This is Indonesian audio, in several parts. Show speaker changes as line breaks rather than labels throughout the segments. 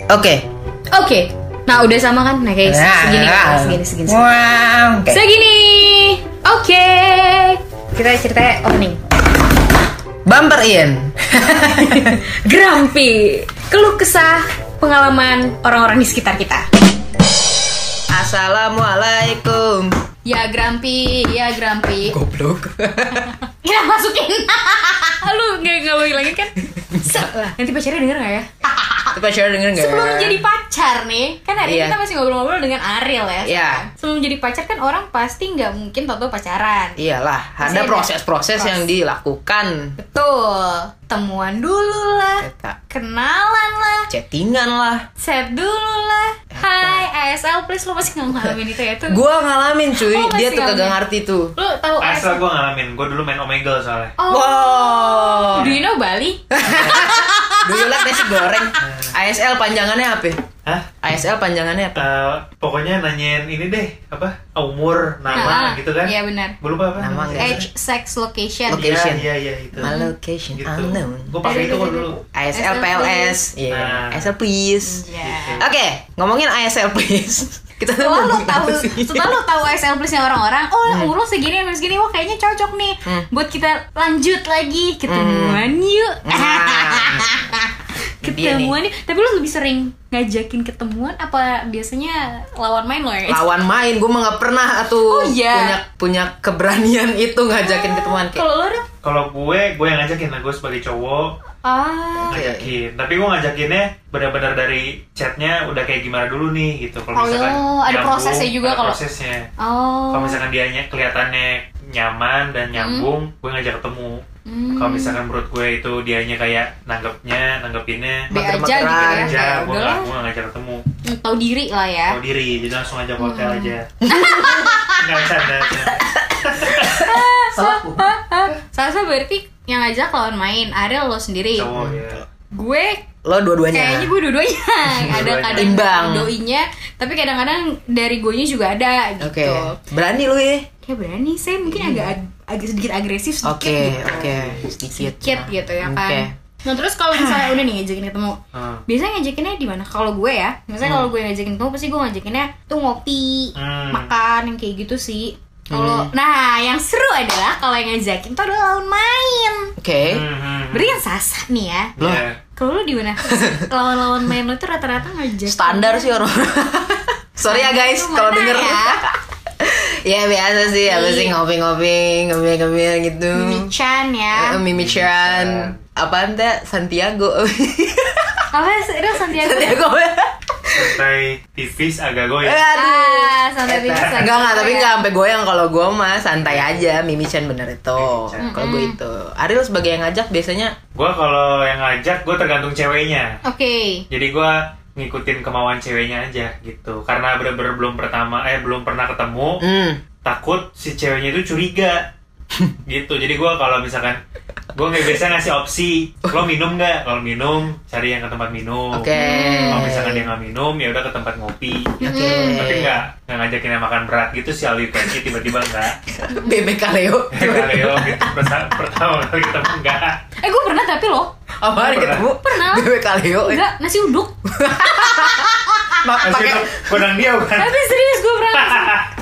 Oke.
Oke. Nah, udah sama kan? Nah, kayak segini,
Nah,
segini, segini, segini.
Wow. Oke.
Segini. Oke. Kita ceritanya opening.
Bumper in.
Grumpy. Keluh kesah pengalaman orang-orang di sekitar kita.
Assalamualaikum.
Ya Grumpy, ya Grumpy.
Goblok.
Kita masukin. lu nggak nggak hilangin kan? Salah. Nanti pacarnya denger nggak ya?
Coba share denger nggak?
Sebelum jadi pacar nih, kan hari ini
Iya.
kita masih ngobrol-ngobrol dengan Ariel ya.
Iya.
sekarang. Sebelum jadi pacar kan orang pasti nggak mungkin tau pacaran.
Iyalah, ada
ada
proses-proses
proses.
yang dilakukan.
Betul. Temuan dulu lah.
Eta,
Kenalan lah.
chattingan lah.
Set dulu lah. Hai ASL please lo pasti nggak ngalamin itu ya tuh.
Gua ngalamin cuy,
Oh,
dia
masih
tuh kagak ngerti tuh.
Lu tahu
Asal
ASL?
gue ngalamin, gue dulu main Omegle soalnya
Oh.
Wow.
Do you know Bali?
Do you like nasi goreng? ASL panjangannya apa?
Hah?
ASL panjangannya apa?
Eh, pokoknya nanyain ini deh, apa? Umur, nama gitu kan
Iya benar.
Gue lupa apa
Nama
namanya.
nggak?
Age, sex, location.
Location.
Iya, iya, iya, itu
My location
gitu.
unknown.
Gue pakai itu kok dulu
ASL PLS. Iya.
Nah.
ASL please.
Iya.
Oke, ngomongin ASL please. Kita tuh
Setelah lo
ngomongin
tahu, setelah lo tahu ASL plusnya orang-orang, oh umur lo segini, umur segini, wah kayaknya cocok nih.
Hmm.
Buat kita lanjut lagi ketemuan yuk.
Nah, dia nih.
ketemuan yuk. Tapi lo lebih sering ngajakin ketemuan apa biasanya lawan main lo ya?
Lawan main, gue mah gak pernah
Oh,
tuh
iya.
punya punya keberanian itu ngajakin ketemuan kayak.
Kalau lo dong?
Kalau gue, gue yang ngajakin lah Gue sebagai cowok
Ah.
Ngajakin Tapi gue ngajakinnya benar-benar dari chatnya udah kayak gimana dulu nih gitu
Oh,
Kalau misalkan
ada
nyambung,
prosesnya juga
ada
kalau-
prosesnya
Oh.
Kalau misalkan dianya kelihatannya nyaman dan nyambung, gue ngajak ketemu.
Hmm.
Kalau misalkan menurut gue itu dianya kayak nanggepnya, nanggepinnya
B aja gitu ya.
aja,
Kayak
gue nggak gue nggak ngajak ketemu.
Hmm, Tahu diri lah ya.
Tahu diri, jadi langsung ngajak ke
Hmm.
hotel aja. Nggak canda. canda.
Salsa berarti yang ngajak lawan main, Ariel lo sendiri.
Cowok ya.
Gue
Lo dua-duanya.
Kayaknya gue dua-duanya ada kadang
Imbang.
doinya, tapi kadang-kadang dari gue juga ada gitu.
Oke. Berani lu ya?
Kayak berani, saya mungkin agak agak sedikit agresif sedikit
Oke,
gitu.
oke, sedikit.
Sedikit gitu ya kan.
Oke.
Nah terus kalau misalnya udah nih ngajakin ketemu,
Hmm.
biasanya ngajakinnya di mana? Kalau gue ya, misalnya kalau gue ngajakin ketemu pasti gue ngajakinnya tuh ngopi,
Hmm.
makan yang kayak gitu sih. Kalau nah yang seru adalah kalau yang ngajakin tuh adalah lawan main.
Oke.
Hmm, hmm.
Berarti kan sasa nih ya.
Iya.
Kalau lu di mana? Lawan-lawan main lu tuh rata-rata ngajak.
Standar sih orang. Sorry ya guys kalau denger.
ya?
Ya biasa sih, apa sih
Iya.
ngopi-ngopi, ngemil-ngemil gitu.
Mimi-chan ya.
Eh, Mimi Chan. Apaan teh? Santiago.
Apa sih? Itu Santiago.
Santiago.
Santai tipis agak goyang.
Ah, santai tipis.
Enggak enggak, tapi enggak sampai goyang kalau gue mah santai aja. Mimi Chan bener itu.
Mimi Chan.
Kalau gue itu. Ariel sebagai yang ngajak biasanya
Gue kalau yang ngajak, gue tergantung ceweknya.
Oke.
Jadi gue ngikutin kemauan ceweknya aja gitu. Karena bener-bener belum pertama, eh belum pernah ketemu.
hmm,
takut si ceweknya itu curiga gitu jadi gue kalau misalkan gue nggak biasa ngasih opsi lo minum nggak kalau minum cari yang ke tempat minum
Oke.
kalau misalkan dia nggak minum ya udah ke tempat ngopi
Oke.
tapi nggak nggak ngajakin yang makan berat gitu si Alwi Pensi tiba-tiba enggak
Bebek kaleo.
Kaleo gitu pertama, pertama kali ketemu enggak
Eh, gue pernah tapi loh.
Apa hari
Pernah.
ketemu?
Pernah.
Bebek kaleo.
Enggak, nasi uduk.
Pakai
itu kodang dia bukan
Tapi serius gue pernah.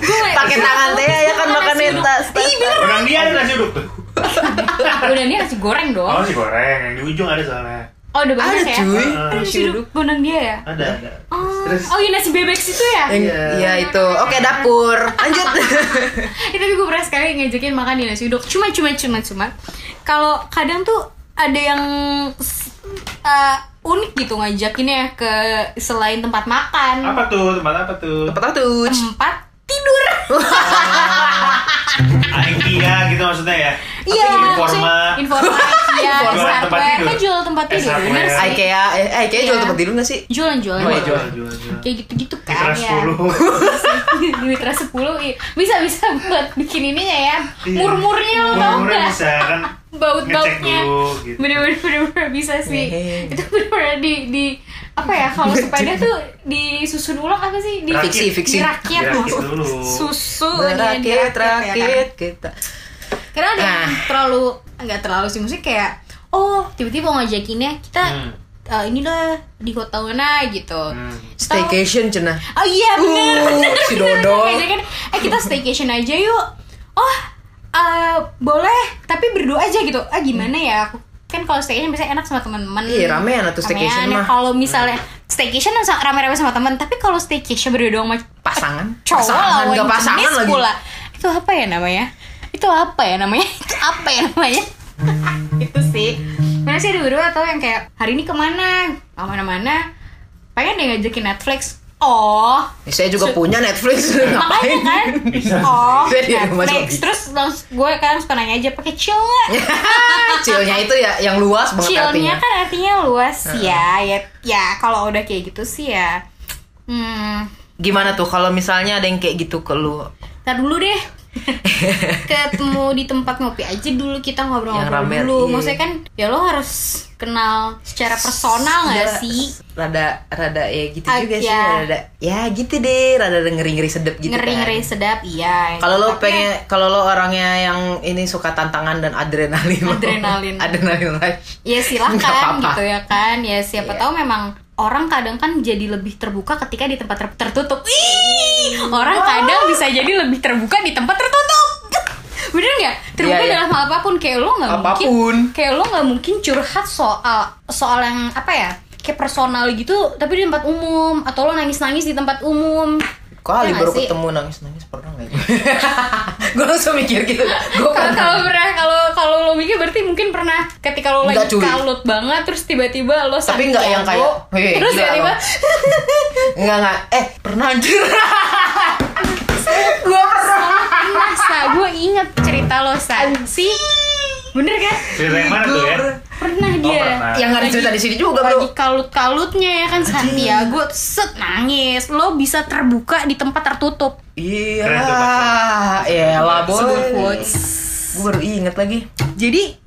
Gue
pakai tangan teh ya kan makan
nasi
tas.
Ih, bener.
kodang dia ada nasi uduk tuh
Udah ini nasi goreng dong.
oh si goreng yang di ujung ada soalnya
Oh, udah banyak
Ada
ya.
cuy.
Ada nasi uduk gondang dia ya.
ada ada
Oh,
terus
oh iya nasi bebek situ ya?
Iya.
Iya itu. Oke dapur. Lanjut.
Eh, tapi gue pernah sekali ngajakin makan di nasi uduk. Cuma, cuma, cuma, cuma. Kalau kadang tuh ada yang eh, unik gitu ngajakinnya ke selain tempat makan,
apa tuh tempat apa tuh
Apa tahu tuh?
tempat tidur.
IKEA gitu maksudnya ya
Iya,
Informa.
Informa, iya,
tempat
hardware.
tidur.
Kan jual tempat tidur,
hardware.
bener sih.
IKEA, eh IKEA jual
Iya.
tempat tidur nggak sih?
Jualan, jualan.
Oh, iya,
jual jual jual
Kayak gitu-gitu
di
kan
kelas
ya.
10
di Mitra 10 iya. bisa bisa buat bikin ininya ya.
Iya.
Murmurnya lo tau nggak?
bisa kan
Baut-bautnya.
gitu
Bener-bener bener-bener bisa sih.
Hehehe.
Itu bener-bener di di apa ya kalau sepeda tuh disusun ulang apa sih di
Fiksi, fiksi.
dirakit
Dirakit
maksud-
dulu.
susu
Berakit,
ya, dirakit, ya kan?
rakit kita.
karena ada
Ah.
terlalu nggak terlalu sih musik kayak oh tiba-tiba mau ngajakinnya kita
Hmm.
Eh, inilah di kota mana gitu.
Hmm.
Staycation cenah.
Oh iya bener.
Uh, si Dodo.
Ngajakin, eh kita staycation aja yuk. Oh, eh, boleh. Tapi berdua aja gitu. Ah gimana ya? Aku kan kalau staycation biasanya enak sama teman-teman.
Iya, ramean atau staycation
Ramean.
mah.
Kalau misalnya staycation sama- rame-rame sama teman, tapi kalau staycation berdua doang sama
Pasangan.
cowok
pasangan
lawan
pasangan
jenis
lagi.
pula. Itu apa ya namanya? Itu apa ya namanya? Itu apa ya namanya? itu sih. Mana sih ada berdua atau yang kayak hari ini ke mana? Ke mana-mana? Pengen deh ngajakin Netflix. Oh,
Ya, saya juga punya Netflix.
makanya
Ngapain?
kan oh Netflix terus gue kan suka nanya aja pakai chill nggak
Chillnya itu ya yang luas banget
chillnya
artinya.
kan artinya luas ya ya ya kalau udah kayak gitu sih ya hmm
Gimana tuh kalau misalnya ada yang kayak gitu ke lu?
Ntar dulu deh ketemu di tempat ngopi aja dulu kita ngobrol-ngobrol dulu
iya.
maksudnya kan ya lo harus kenal secara personal nggak
Ya,
sih
Rada rada ya gitu
Ah,
juga sih,
ya.
rada ya gitu deh, rada ngeri-ngeri sedep gitu
ngeri-ngeri
kan.
sedap iya
Kalau lo pengen kalau lo orangnya yang ini suka tantangan dan adrenalin. lo-
Adrenalin.
adrenalin rush.
ya
apa-apa.
gitu ya kan ya siapa
Iya.
tahu memang orang kadang kan jadi lebih terbuka ketika di tempat ter- tertutup. Ih, orang kadang bisa jadi lebih terbuka di tempat tertutup. Bener nggak? Terbuka
Iya, iya.
dalam hal apa pun kayak lo nggak mungkin kayak lo nggak mungkin curhat soal soal yang apa ya? Kayak personal gitu tapi di tempat umum atau lo nangis nangis di tempat umum.
Kali
Ya
baru
sih?
ketemu nangis-nangis pernah nggak? gue langsung mikir gitu. Gue
kalau
pernah.
kalau pernah kalau kalau lo mikir berarti mungkin pernah ketika lo
Enggak,
lagi
cuy.
kalut banget terus tiba-tiba lo
Tapi nggak yang kayak, "Hei,
terus
gila
tiba-tiba
Enggak enggak. Eh pernah anjir. gue pernah.
Nah, Sa, gue inget cerita lo, Sa. Si, bener kan?
Cerita yang mana tuh ya?
Pernah
Oh,
dia.
pernah.
Yang nggak cerita di sini juga
Lagi
bro.
kalut-kalutnya ya kan Santiago set nangis lo bisa terbuka di tempat tertutup
Iya. Ya lah boy.
quotes.
Gue baru inget lagi.
jadi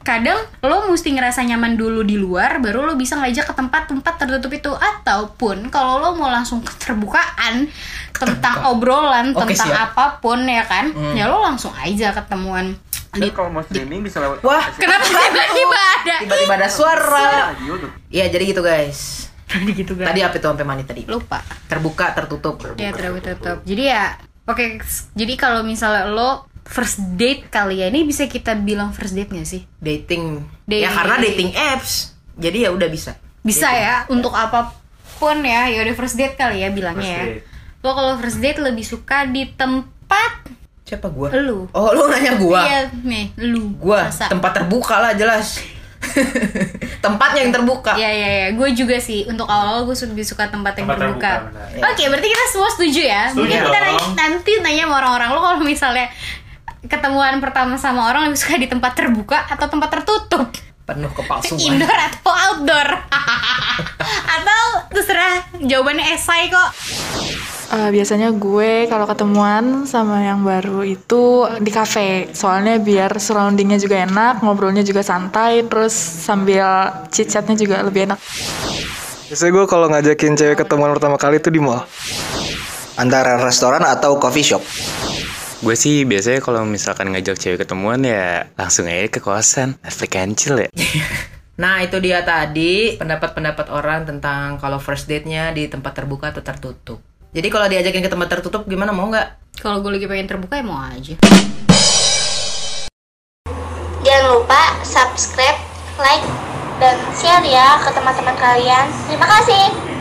kadang lo mesti ngerasa nyaman dulu di luar baru lo bisa ngajak ke tempat-tempat tertutup itu ataupun kalau lo mau langsung keterbukaan tentang obrolan
Oke,
tentang
siap.
apa pun ya kan
Hmm.
ya lo langsung aja ketemuan di
kalau mau streaming bisa lewat
Wah.
kenapa tiba-tiba ada
Tiba-tiba ada suara.
radio tuh.
Iya jadi gitu guys.
gitu kan
Tadi apa itu sampai mana tadi?
lupa
Terbuka, tertutup.
ya tertutup jadi ya oke jadi kalau misalnya lo first date kali ya ini bisa kita bilang first date gak sih
Dating.
Dating.
Ya karena dating apps. Jadi ya udah bisa.
bisa ya untuk apa pun ya ya udah first date kali ya bilangnya
First
ya
date.
lo kalau first date lebih suka di tempat
Siapa gua?
Lu.
Oh, lu nanya gua.
iya nih lu
Gua
Masa?
tempat terbuka lah jelas. Tempatnya yang terbuka.
Iya iya iya, gue juga sih untuk awal-awal gue lebih suka tempat yang
Tempat
terbuka.
terbuka, benar.
Oke, berarti kita semua setuju ya.
Setuju
Mungkin kita
dong.
nanya, nanti nanya sama orang-orang lo kalau misalnya ketemuan pertama sama orang lebih suka di tempat terbuka atau tempat tertutup,
Penuh kepalsuan.
indoor atau outdoor, atau terserah jawabannya esai kok.
Eh, biasanya gue kalau ketemuan sama yang baru itu di cafe soalnya biar surroundingnya juga enak ngobrolnya juga santai terus sambil chit chatnya juga lebih enak
Biasanya gue kalau ngajakin cewek ketemuan pertama kali itu di mall.
antara restoran atau coffee shop.
Gue sih biasanya kalau misalkan ngajak cewek ketemuan ya langsung aja ke kosan Netflix and chill ya
Nah itu dia tadi pendapat-pendapat orang tentang kalau first date-nya di tempat terbuka atau tertutup. Jadi kalau diajakin ke tempat tertutup gimana mau nggak?
Kalau gue lagi pengen terbuka ya mau aja.
Jangan lupa subscribe, like, dan share ya ke teman-teman kalian. Terima kasih.